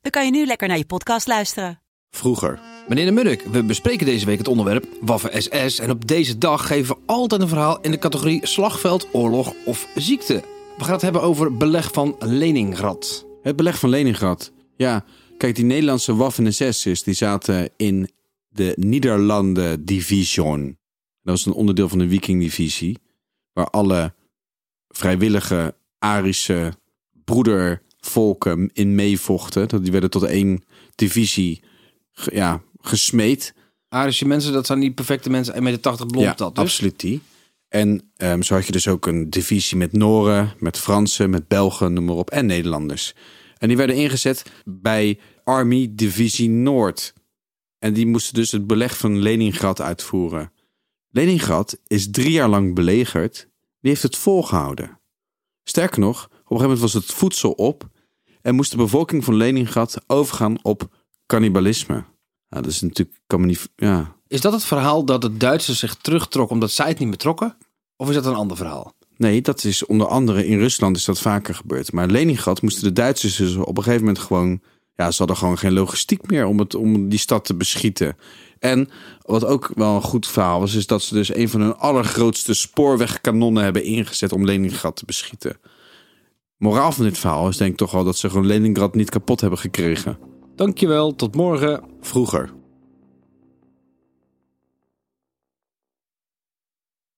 dan kan je nu lekker naar je podcast luisteren. Vroeger. Meneer de Munnik, we bespreken deze week het onderwerp Waffen SS. En op deze dag geven we altijd een verhaal in de categorie slagveld, oorlog of ziekte. We gaan het hebben over beleg van Leningrad. Het beleg van Leningrad. Ja, kijk, die Nederlandse Waffen-SS'ers die zaten in de Nederlanden Division. Dat was een onderdeel van de Viking-divisie. Waar alle vrijwillige Arische broedervolken in meevochten. Dat Die werden tot één divisie ja, gesmeed. Arische mensen, dat zijn die perfecte mensen. 1,80 meter blond ja, dat dus. absoluut die. En ehm, zo had je dus ook een divisie met Noren, met Fransen, met Belgen, noem maar op, en Nederlanders. En die werden ingezet bij Army Divisie Noord. En die moesten dus het beleg van Leningrad uitvoeren. Leningrad is drie jaar lang belegerd. Die heeft het volgehouden. Sterker nog, op een gegeven moment was het voedsel op en moest de bevolking van Leningrad overgaan op cannibalisme. Nou, dat is natuurlijk, kan me niet, ja, Is dat het verhaal dat de Duitsers zich terugtrokken omdat zij het niet meer trokken? Of is dat een ander verhaal? Nee, dat is onder andere in Rusland is dat vaker gebeurd. Maar Leningrad moesten de Duitsers dus op een gegeven moment gewoon... Ja, ze hadden gewoon geen logistiek meer om, het, om die stad te beschieten. En wat ook wel een goed verhaal was... is dat ze dus een van hun allergrootste spoorwegkanonnen hebben ingezet... om Leningrad te beschieten. Moraal van dit verhaal is denk ik toch wel dat ze gewoon Leningrad niet kapot hebben gekregen. Dankjewel, tot morgen. Vroeger.